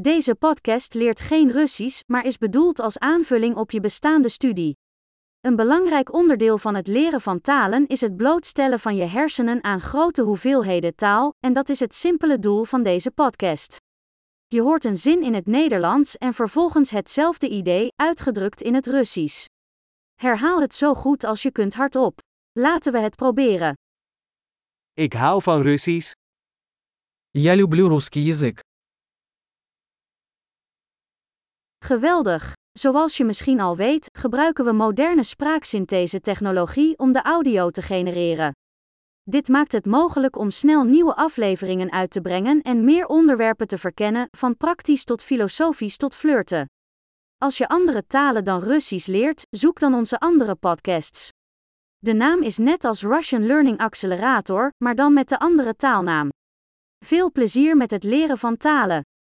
Deze podcast leert geen Russisch, maar is bedoeld als aanvulling op je bestaande studie. Een belangrijk onderdeel van het leren van talen is het blootstellen van je hersenen aan grote hoeveelheden taal, en dat is het simpele doel van deze podcast. Je hoort een zin in het Nederlands en vervolgens hetzelfde idee, uitgedrukt in het Russisch. Herhaal het zo goed als je kunt hardop. Laten we het proberen. Ik hou van Russisch. Я люблю русский язык. Geweldig! Zoals je misschien al weet, gebruiken we moderne spraaksynthese-technologie om de audio te genereren. Dit maakt het mogelijk om snel nieuwe afleveringen uit te brengen en meer onderwerpen te verkennen, van praktisch tot filosofisch tot flirten. Als je andere talen dan Russisch leert, zoek dan onze andere podcasts. De naam is net als Russian Learning Accelerator, maar dan met de andere taalnaam. Veel plezier met het leren van talen.